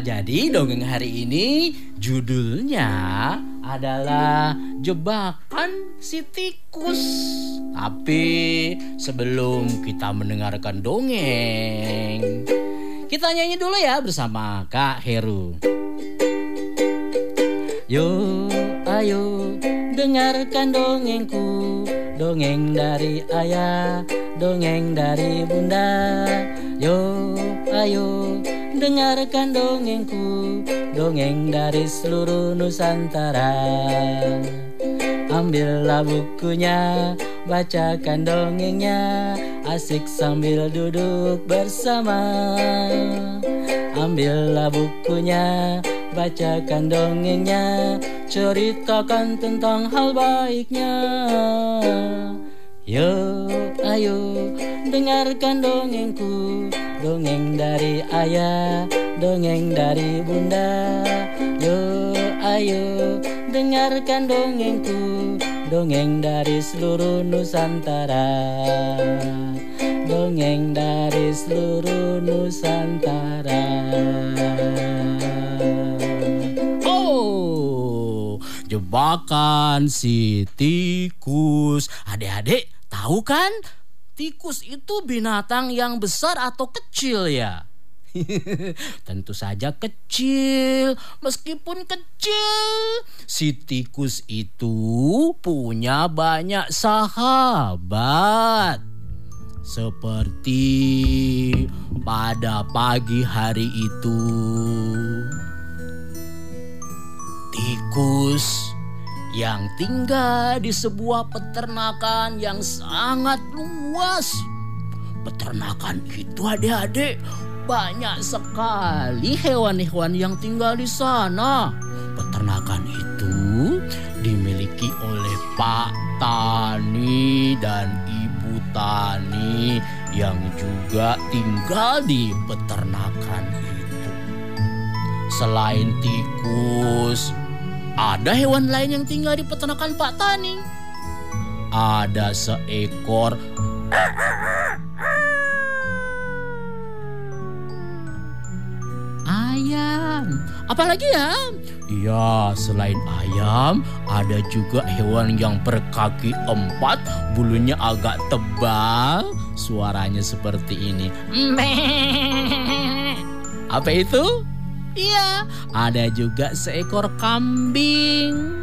jadi dongeng hari ini judulnya adalah jebakan si tikus. Tapi sebelum kita mendengarkan dongeng, kita nyanyi dulu ya bersama Kak Heru. Yo, ayo dengarkan dongengku, dongeng dari ayah, dongeng dari bunda. Yo, ayo dengarkan dongengku, dongeng dari seluruh Nusantara. Ambillah bukunya, bacakan dongengnya, asik sambil duduk bersama. Ambillah bukunya, bacakan dongengnya, ceritakan tentang hal baiknya. Yuk, ayo, dengarkan dongengku, dongeng dari ayah, dongeng dari bunda. Yuk, ayo, dengarkan dongengku, dongeng dari seluruh Nusantara. Dongeng dari seluruh Nusantara. Oh, jebakan si tikus. Adik-adik, tahu kan? Tikus itu binatang yang besar atau kecil ya? Tentu saja kecil, meskipun kecil, si tikus itu punya banyak sahabat. Seperti pada pagi hari itu, tikus yang tinggal di sebuah peternakan yang sangat luas. Peternakan itu adik-adik banyak sekali hewan-hewan yang tinggal di sana. Peternakan itu dimiliki oleh Pak Tani dan Ibu Tani yang juga tinggal di peternakan itu. Selain tikus, ada hewan lain yang tinggal di peternakan Pak Tani. Ada seekor ayam. Apalagi ya? Iya, selain ayam, ada juga hewan yang berkaki empat, bulunya agak tebal, suaranya seperti ini. Apa itu? Iya, ada juga seekor kambing.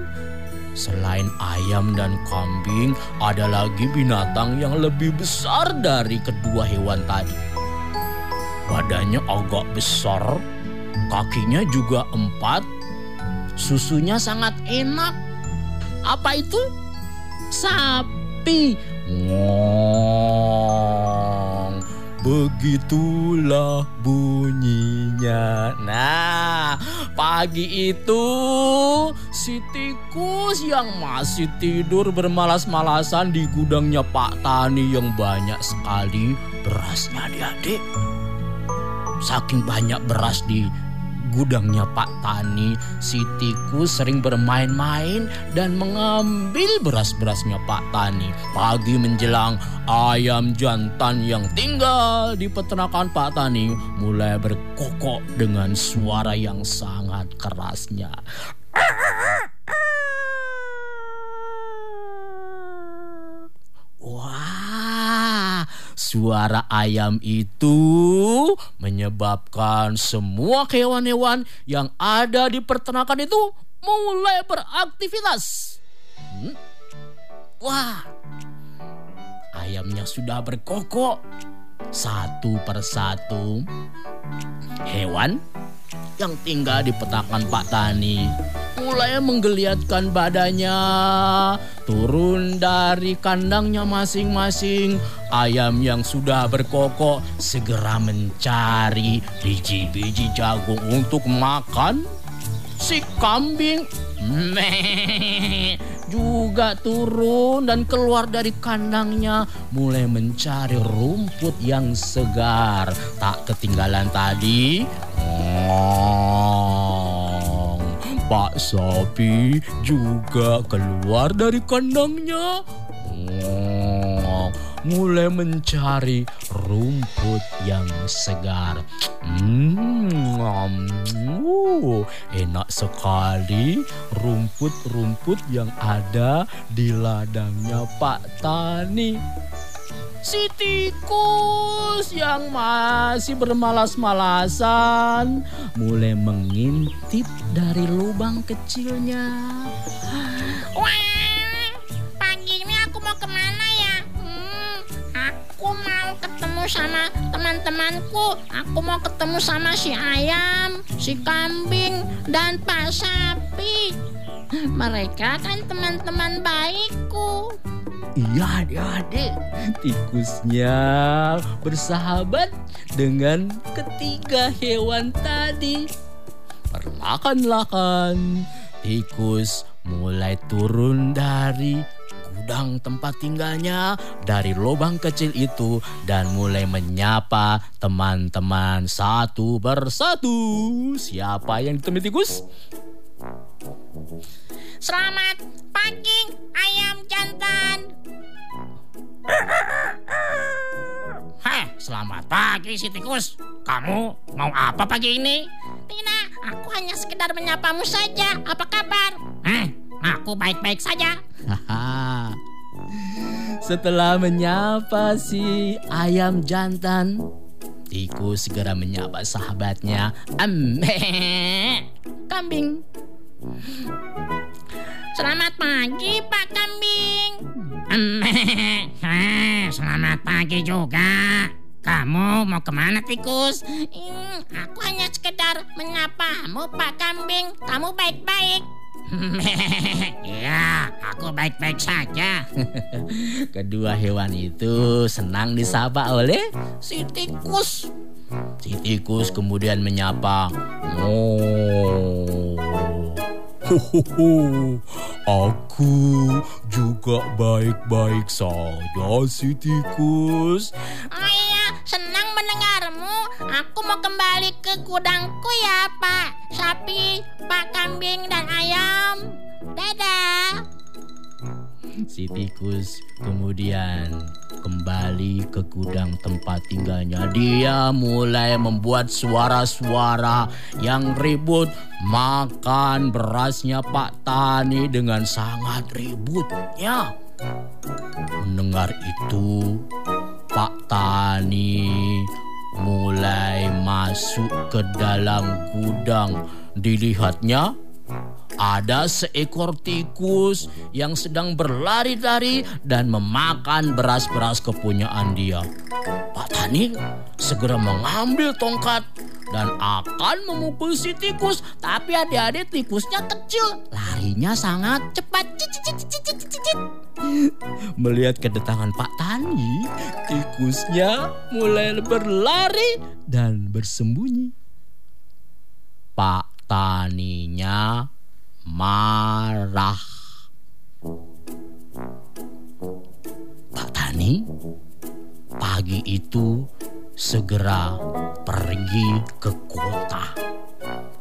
Selain ayam dan kambing, ada lagi binatang yang lebih besar dari kedua hewan tadi. Badannya agak besar, kakinya juga empat, susunya sangat enak. Apa itu? Sapi. Ngong. Begitulah bunyinya. Nah, pagi itu si tikus yang masih tidur bermalas-malasan di gudangnya Pak Tani yang banyak sekali berasnya adik-adik. Saking banyak beras di gudangnya Pak Tani, si tikus sering bermain-main dan mengambil beras-berasnya Pak Tani. Pagi menjelang, ayam jantan yang tinggal di peternakan Pak Tani mulai berkokok dengan suara yang sangat kerasnya. Suara ayam itu menyebabkan semua hewan-hewan yang ada di peternakan itu mulai beraktivitas. Hmm? Wah, ayamnya sudah berkokok satu persatu. Hewan yang tinggal di petakan Pak Tani. Mulai menggeliatkan badannya. Turun dari kandangnya masing-masing. Ayam yang sudah berkokok segera mencari biji-biji jagung untuk makan. Si kambing meh juga turun dan keluar dari kandangnya. Mulai mencari rumput yang segar. Tak ketinggalan tadi Pak sapi juga keluar dari kandangnya. Mulai mencari rumput yang segar. Hmm, enak sekali rumput-rumput yang ada di ladangnya Pak Tani. Si tikus yang masih bermalas-malasan mulai mengintip dari lubang kecilnya. Wah, pagi ini aku mau ke mana ya? Hmm, aku mau ketemu sama teman-temanku. Aku mau ketemu sama si ayam, si kambing, dan Pak Sapi. Mereka kan teman-teman baikku. Iya adik-adik, tikusnya bersahabat dengan ketiga hewan tadi. Perlahan-lahan, tikus mulai turun dari gudang tempat tinggalnya dari lubang kecil itu dan mulai menyapa teman-teman satu persatu. Siapa yang ditemui tikus? Selamat pagi, ayam jantan. Heh, selamat pagi si tikus. Kamu mau apa pagi ini? Tidak, aku hanya sekedar menyapamu saja. Apa kabar? Eh, aku baik-baik saja. Haha. Setelah menyapa si ayam jantan, tikus segera menyapa sahabatnya, Ame, kambing. Selamat pagi, Pak Kambing. Heh, selamat pagi juga. Kamu mau ke mana tikus? Hmm, aku hanya sekedar menyapamu, Pak Kambing. Kamu baik-baik. ya, aku baik-baik saja. Kedua hewan itu senang disapa oleh si tikus. Si tikus kemudian menyapa, "Oh, Hohoho, aku juga baik-baik saja si tikus. Oh iya, senang mendengarmu. Aku mau kembali ke gudangku ya, Pak. Sapi, Pak Kambing, dan ayam. Dadah. Si tikus kemudian kembali ke gudang tempat tinggalnya. Dia mulai membuat suara-suara yang ribut makan berasnya Pak Tani dengan sangat ributnya. Mendengar itu, Pak Tani mulai masuk ke dalam gudang. Dilihatnya ada seekor tikus yang sedang berlari-lari dan memakan beras-beras kepunyaan dia. Pak Tani segera mengambil tongkat dan akan memukul si tikus. Tapi adik-adik tikusnya kecil, larinya sangat cepat. Melihat kedatangan Pak Tani, tikusnya mulai berlari dan bersembunyi. Pak Taninya marah. Pak Tani pagi itu segera pergi ke kota.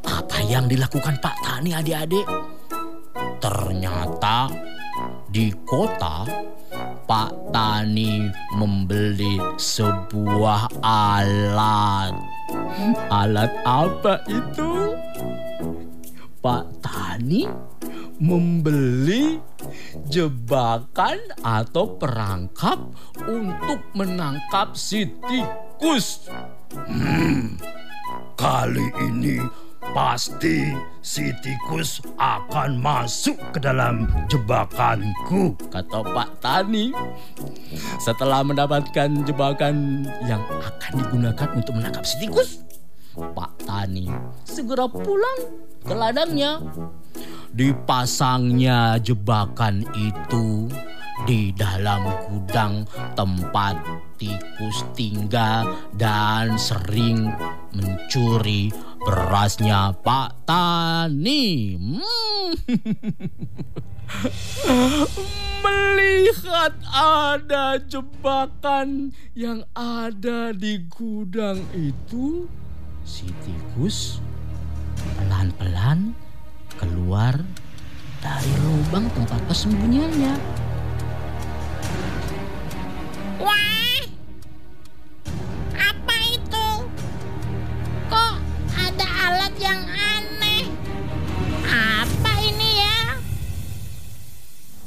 Apa yang dilakukan Pak Tani adik-adik? Ternyata di kota Pak Tani membeli sebuah alat. Alat apa itu? Pak Tani membeli jebakan atau perangkap untuk menangkap si tikus. Hmm, kali ini pasti si tikus akan masuk ke dalam jebakanku, kata Pak Tani. Setelah mendapatkan jebakan yang akan digunakan untuk menangkap si tikus, Pak Tani segera pulang ke ladangnya. Dipasangnya jebakan itu di dalam gudang tempat tikus tinggal dan sering mencuri berasnya Pak Tani. Hmm. Melihat ada jebakan yang ada di gudang itu, Si tikus pelan-pelan keluar dari lubang tempat persembunyiannya. Wah, apa itu? Kok ada alat yang aneh? Apa ini ya?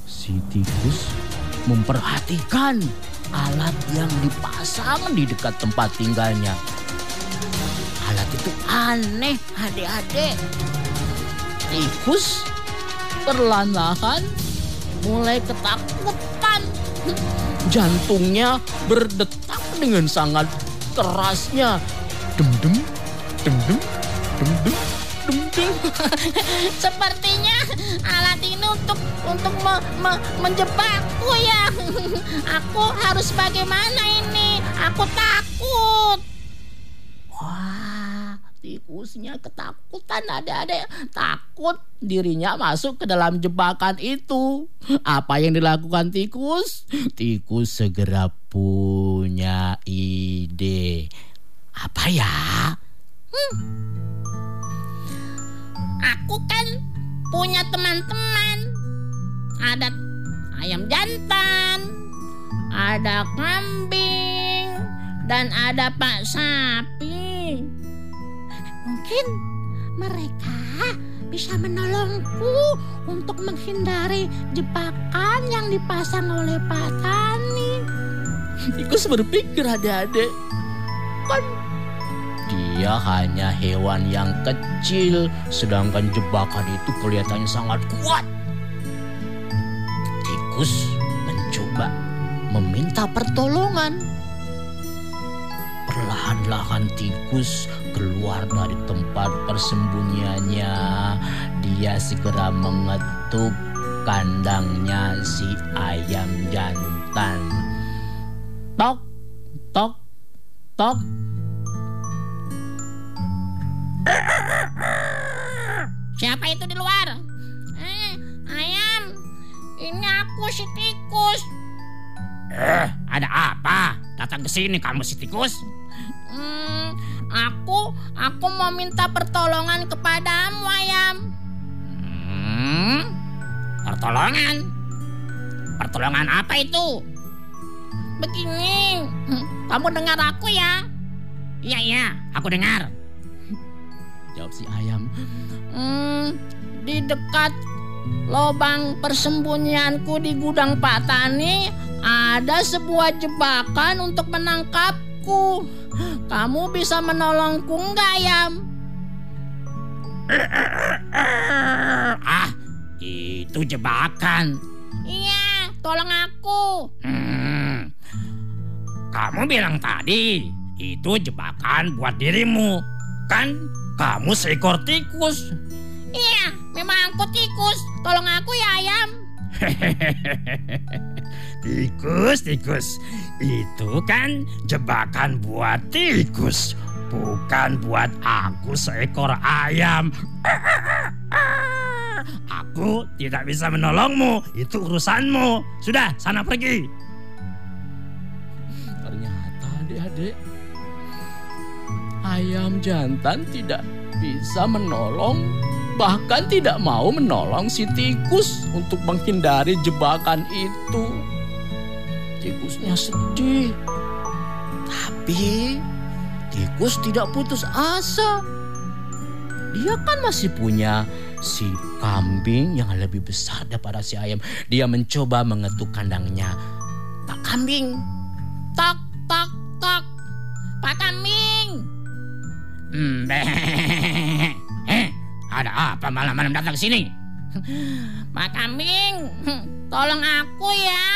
Si tikus memperhatikan alat yang dipasang di dekat tempat tinggalnya. Itu aneh, adik-adik. Tikus perlahan-lahan mulai ketakutan. Jantungnya berdetak dengan sangat kerasnya. Dem dem, dem dem, dem dem, dem dem. Sepertinya alat ini untuk untuk me, me, menjebakku ya. Aku harus bagaimana ini? Aku takut. Tikusnya ketakutan ada-ada takut dirinya masuk ke dalam jebakan itu. Apa yang dilakukan tikus? Tikus segera punya ide. Apa ya? Aku kan punya teman-teman. Ada ayam jantan, ada kambing, dan ada Pak Sapi. Mungkin mereka bisa menolongku untuk menghindari jebakan yang dipasang oleh Pak Tani. Tikus berpikir adik-adik. Kan dia hanya hewan yang kecil, sedangkan jebakan itu kelihatannya sangat kuat. Tikus mencoba meminta pertolongan. Perlahan-lahan tikus keluar dari tempat persembunyiannya. Dia segera mengetuk kandangnya si ayam jantan. Tok, tok, tok. Siapa itu di luar? Eh, ayam. Ini aku si tikus. Eh, ada apa? Datang ke sini kamu si tikus? Hmm, aku aku mau minta pertolongan kepadamu ayam. Hmm, pertolongan? Pertolongan apa itu? Begini, kamu dengar aku ya? Iya, iya, aku dengar. Jawab si ayam. Hmm, di dekat lubang persembunyianku di gudang Pak Tani ada sebuah jebakan untuk menangkapku. Kamu bisa menolongku nggak, Ayam? Ah, itu jebakan. Iya, tolong aku. Hmm, kamu bilang tadi itu jebakan buat dirimu. Kan kamu seekor tikus. Iya, memang aku tikus. Tolong aku ya, Ayam. tikus, tikus. Itu kan jebakan buat tikus. Bukan buat aku seekor ayam. Aku tidak bisa menolongmu. Itu urusanmu. Sudah, sana pergi. Ternyata adik-adik ayam jantan tidak bisa menolong bahkan tidak mau menolong si tikus untuk menghindari jebakan itu. Tikusnya sedih. Tapi tikus tidak putus asa. Dia kan masih punya si kambing yang lebih besar daripada si ayam. Dia mencoba mengetuk kandangnya. Pak kambing, Tok, tok, tok. Pak Kambing. Eh, ada apa malam-malam datang ke sini? Pak Kambing, tolong aku ya.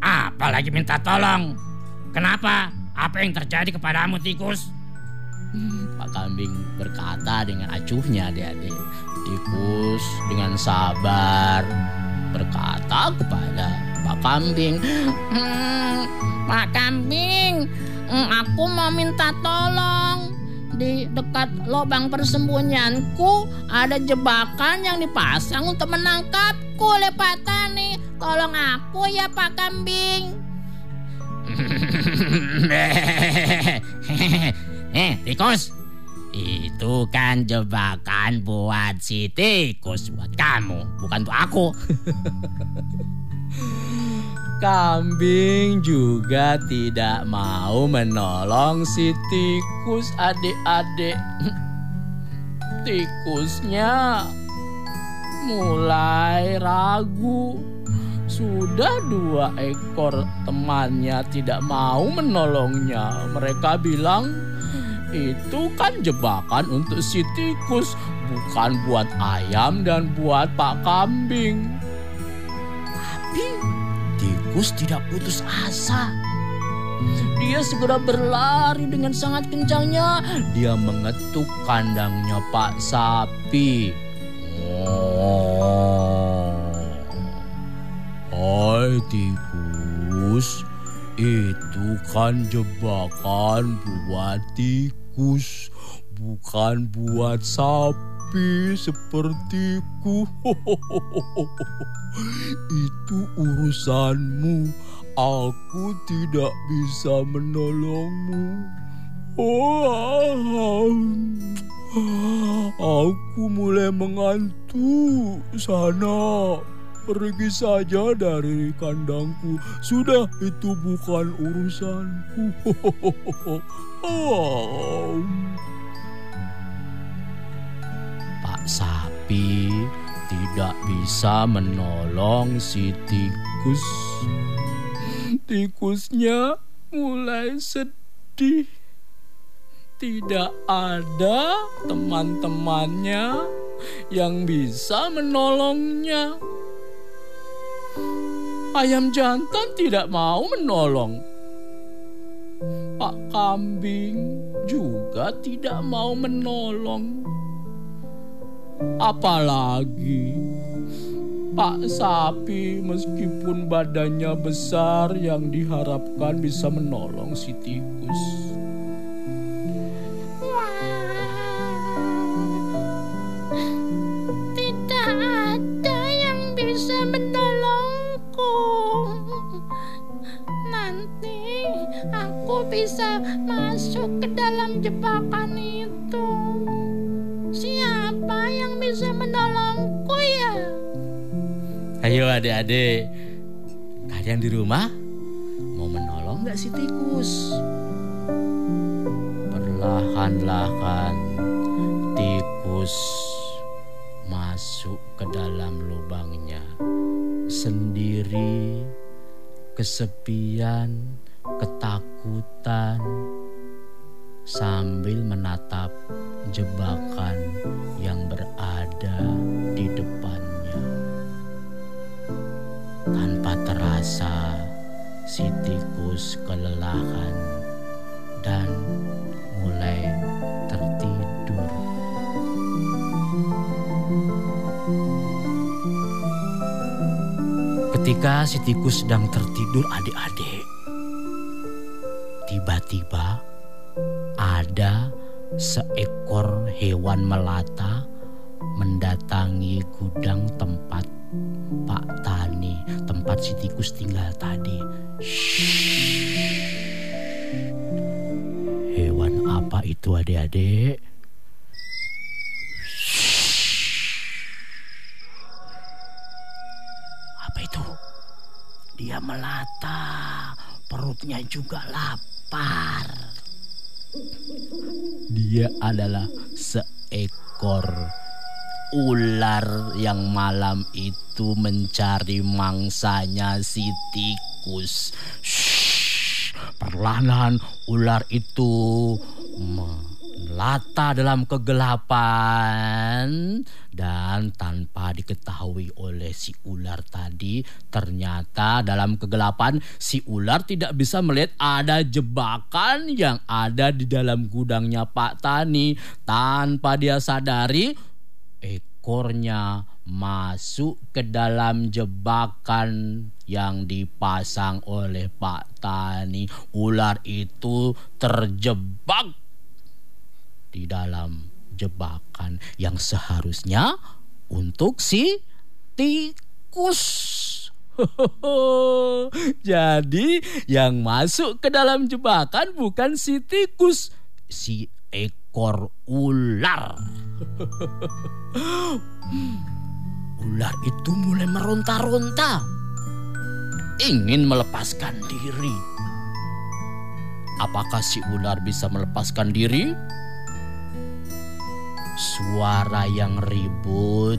Apa lagi minta tolong? Kenapa? Apa yang terjadi kepadamu, tikus? Pak Kambing berkata dengan acuhnya adik-adik. Tikus dengan sabar berkata kepada Pak Kambing. Hmm, Pak Kambing, hmm, aku mau minta tolong. Di dekat lubang persembunyianku ada jebakan yang dipasang untuk menangkapku oleh Pak Tani. Tolong aku ya Pak Kambing. eh, tikus. Itu kan jebakan buat si tikus, buat kamu, bukan untuk aku. Kambing juga tidak mau menolong si tikus adik-adik. Tikusnya mulai ragu. Sudah dua ekor temannya tidak mau menolongnya. Mereka bilang, itu kan jebakan untuk si tikus, bukan buat ayam dan buat Pak Kambing. Tapi tikus tidak putus asa. Dia segera berlari dengan sangat kencangnya. Dia mengetuk kandangnya Pak Sapi. Oh. Hai tikus, itu kan jebakan buat tikus, bukan buat sapi sepertiku. itu urusanmu, aku tidak bisa menolongmu. Oh, aku mulai mengantuk sana. Pergi saja dari kandangku. Sudah itu bukan urusanku. Pak Sapi tidak bisa menolong si tikus. Tikusnya mulai sedih. Tidak ada teman-temannya yang bisa menolongnya. Ayam jantan tidak mau menolong. Pak Kambing juga tidak mau menolong. Apalagi Pak Sapi meskipun badannya besar yang diharapkan bisa menolong si tikus. Tidak ada yang bisa menolongku. Nanti aku bisa masuk ke dalam jebakan itu. Bisa menolongku ya? Ayo adik-adik, kalian di rumah mau menolong nggak si tikus? Perlahan-lahan tikus masuk ke dalam lubangnya sendiri, kesepian, ketakutan, sambil menatap jebakan yang berada Tanpa terasa, si tikus kelelahan dan mulai tertidur. Ketika si tikus sedang tertidur adik-adik, tiba-tiba ada seekor hewan melata mendatangi gudang tempat Pak Tani, tempat si tikus tinggal tadi. Shhh. Hewan apa itu adik-adik? Apa itu? Dia melata, perutnya juga lapar. Dia adalah seekor ular yang malam itu mencari mangsanya si tikus. Shh, perlahan ular itu melata dalam kegelapan dan tanpa diketahui oleh si ular tadi ternyata dalam kegelapan si ular tidak bisa melihat ada jebakan yang ada di dalam gudangnya Pak Tani tanpa dia sadari ekornya masuk ke dalam jebakan yang dipasang oleh Pak Tani. Ular itu terjebak di dalam jebakan yang seharusnya untuk si tikus. Jadi yang masuk ke dalam jebakan bukan si tikus, si ekor ular. ular itu mulai meronta-ronta, ingin melepaskan diri. Apakah si ular bisa melepaskan diri? Suara yang ribut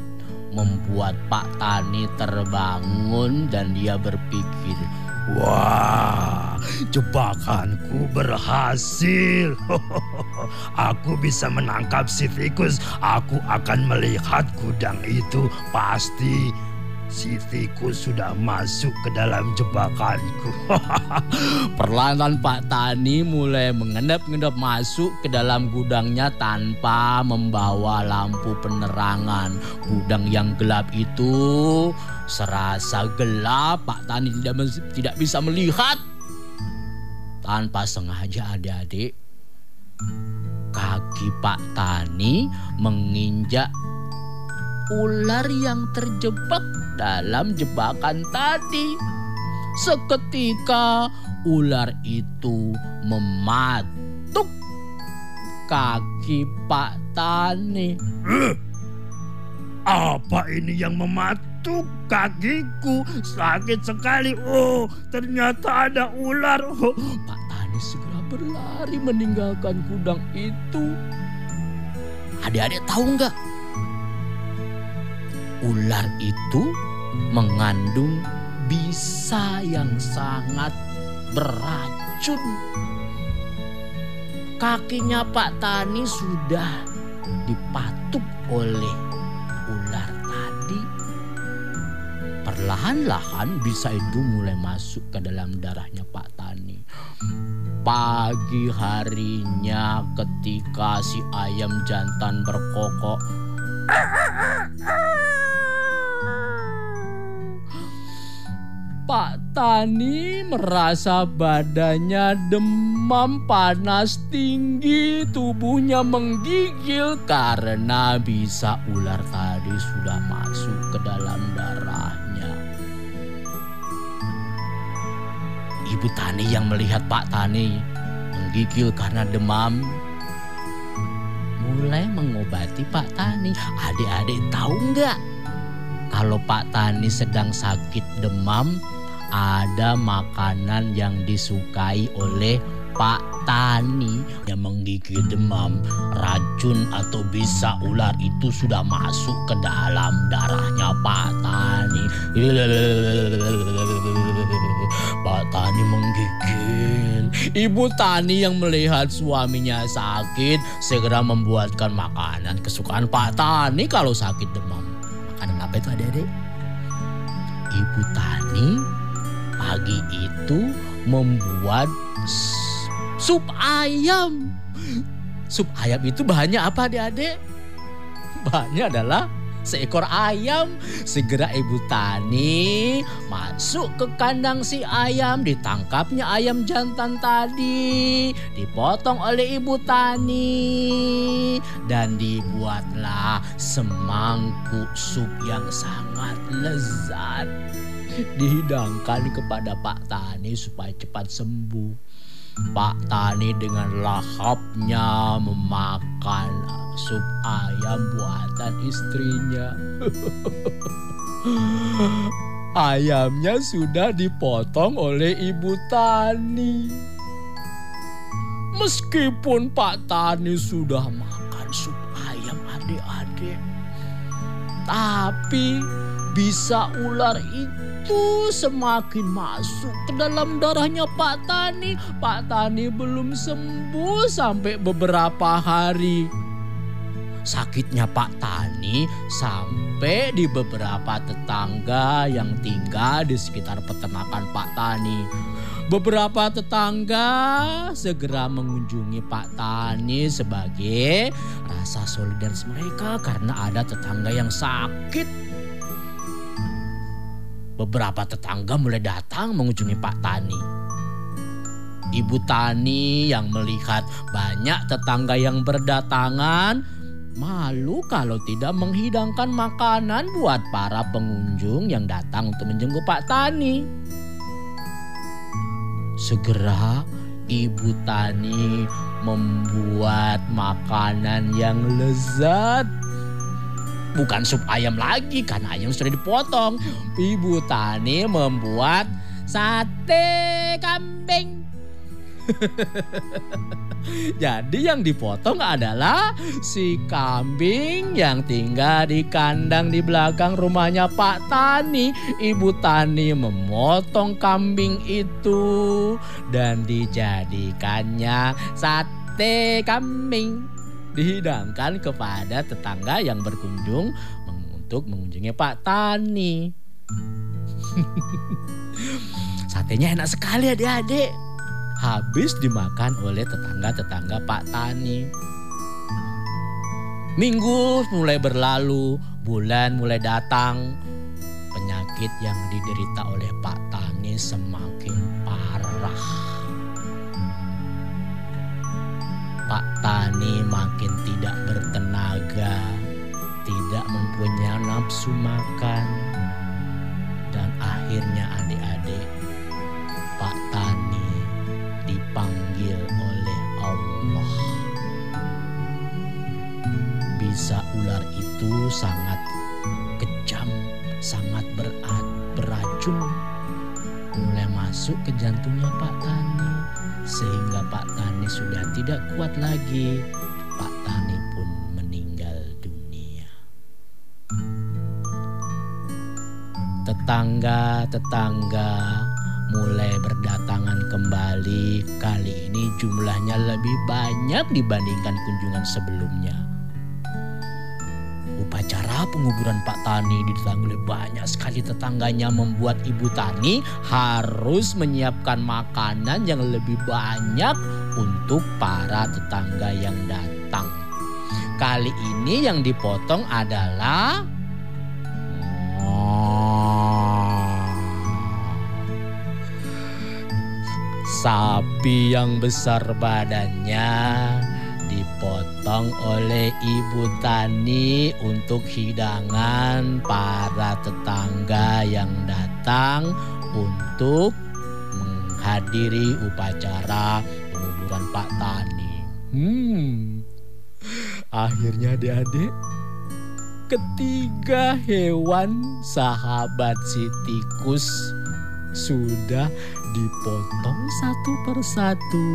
membuat Pak Tani terbangun dan dia berpikir, Wah, jebakanku berhasil. Aku bisa menangkap si tikus. Aku akan melihat gudang itu. Pasti si tikus sudah masuk ke dalam jebakanku. Perlahan Pak Tani mulai mengendap-endap masuk ke dalam gudangnya tanpa membawa lampu penerangan. Gudang yang gelap itu serasa gelap, Pak Tani tidak tidak bisa melihat. Tanpa sengaja adik-adik, kaki Pak Tani menginjak ular yang terjebak dalam jebakan tadi. Seketika ular itu mematuk kaki Pak Tani. Apa ini yang mematuk kakiku? Sakit sekali. Oh, ternyata ada ular. Oh. Pak Tani segera berlari meninggalkan gudang itu. Adik-adik tahu nggak? Ular itu mengandung bisa yang sangat beracun. Kakinya Pak Tani sudah dipatuk oleh Perlahan-lahan bisa itu mulai masuk ke dalam darahnya Pak Tani. Pagi harinya ketika si ayam jantan berkokok. Pak Tani merasa badannya demam panas tinggi, tubuhnya menggigil karena bisa ular tadi sudah masuk ke dalam darahnya. Ibu Tani yang melihat Pak Tani menggigil karena demam mulai mengobati Pak Tani. Adik-adik tahu nggak kalau Pak Tani sedang sakit demam, ada makanan yang disukai oleh Pak Tani yang menggigil demam, racun atau bisa ular itu sudah masuk ke dalam darahnya Pak Tani. Pak Tani menggigil. Ibu Tani yang melihat suaminya sakit segera membuatkan makanan kesukaan Pak Tani kalau sakit demam. Makanan apa itu adik-adik? Ibu Tani pagi itu membuat sup ayam. Sup ayam itu bahannya apa adik-adik? Bahannya adalah seekor ayam. Segera ibu Tani masuk ke kandang si ayam. Ditangkapnya ayam jantan tadi. Dipotong oleh ibu Tani. Dan dibuatlah semangkuk sup yang sangat lezat dihidangkan kepada Pak Tani supaya cepat sembuh. Pak Tani dengan lahapnya memakan sup ayam buatan istrinya. Ayamnya sudah dipotong oleh Ibu Tani. Meskipun Pak Tani sudah makan sup ayam adik-adik, tapi bisa ular itu semakin masuk ke dalam darahnya Pak Tani. Pak Tani belum sembuh sampai beberapa hari. Sakitnya Pak Tani sampai di beberapa tetangga yang tinggal di sekitar peternakan Pak Tani. Beberapa tetangga segera mengunjungi Pak Tani sebagai rasa solidaritas mereka karena ada tetangga yang sakit beberapa tetangga mulai datang mengunjungi Pak Tani. Ibu Tani yang melihat banyak tetangga yang berdatangan malu kalau tidak menghidangkan makanan buat para pengunjung yang datang untuk menjenguk Pak Tani. Segera Ibu Tani membuat makanan yang lezat bukan sup ayam lagi karena ayam sudah dipotong. Ibu Tani membuat sate kambing. Jadi yang dipotong adalah si kambing yang tinggal di kandang di belakang rumahnya Pak Tani. Ibu Tani memotong kambing itu dan dijadikannya sate kambing. Dihidangkan kepada tetangga yang berkunjung untuk mengunjungi Pak Tani. Satenya enak sekali adik-adik habis dimakan oleh tetangga-tetangga Pak Tani. Minggu mulai berlalu, bulan mulai datang. Penyakit yang diderita oleh Pak Tani semakin parah. Pak Tani makin tidak bertenaga, tidak mempunyai nafsu makan, dan akhirnya adik-adik Pak Tani dipanggil oleh Allah. Bisa ular itu sangat kejam, sangat berat, beracun. Mulai masuk ke jantungnya Pak Tani, sehingga Pak sudah tidak kuat lagi. Pak Tani pun meninggal dunia. Tetangga-tetangga mulai berdatangan kembali. Kali ini jumlahnya lebih banyak dibandingkan kunjungan sebelumnya. Penguburan Pak Tani didatangi oleh banyak sekali tetangganya membuat Ibu Tani harus menyiapkan makanan yang lebih banyak untuk para tetangga yang datang. Kali ini yang dipotong adalah Sapi yang besar badannya dipotong oleh ibu tani untuk hidangan para tetangga yang datang untuk menghadiri upacara penguburan Pak Tani. Hmm. Akhirnya adik-adik ketiga hewan sahabat si tikus sudah dipotong satu persatu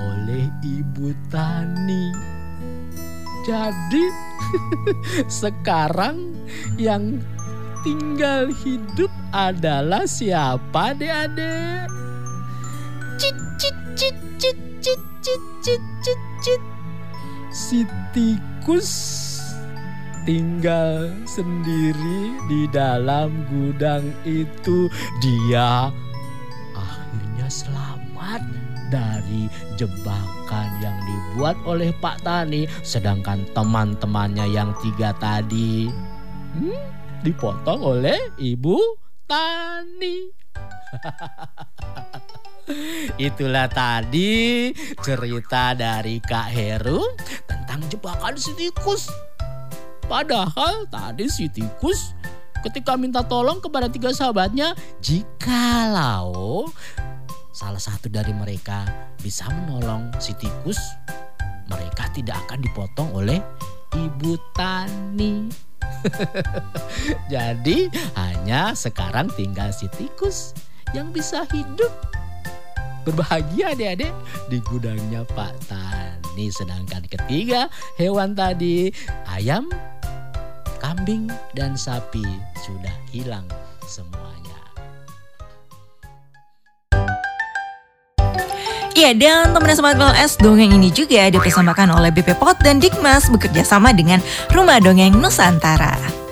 oleh ibu tani. Jadi sekarang yang tinggal hidup adalah siapa adik-adik? Cit cit cit cit cit cit cit cit. Si tikus tinggal sendiri di dalam gudang itu. Dia akhirnya selamat dari jebakan yang dibuat oleh Pak Tani. Sedangkan teman-temannya yang tiga tadi hmm, dipotong oleh Ibu Tani. Itulah tadi cerita dari Kak Heru tentang jebakan si tikus. Padahal tadi si tikus ketika minta tolong kepada tiga sahabatnya, jikalau salah satu dari mereka bisa menolong si tikus, mereka tidak akan dipotong oleh ibu tani. Jadi hanya sekarang tinggal si tikus yang bisa hidup berbahagia adik-adik di gudangnya Pak Tani. Sedangkan ketiga hewan tadi ayam, kambing, dan sapi sudah hilang semuanya. Iya, dan teman Sobat LS, dongeng ini juga dipersembahkan oleh BP Pot dan Dikmas bekerja sama dengan Rumah Dongeng Nusantara.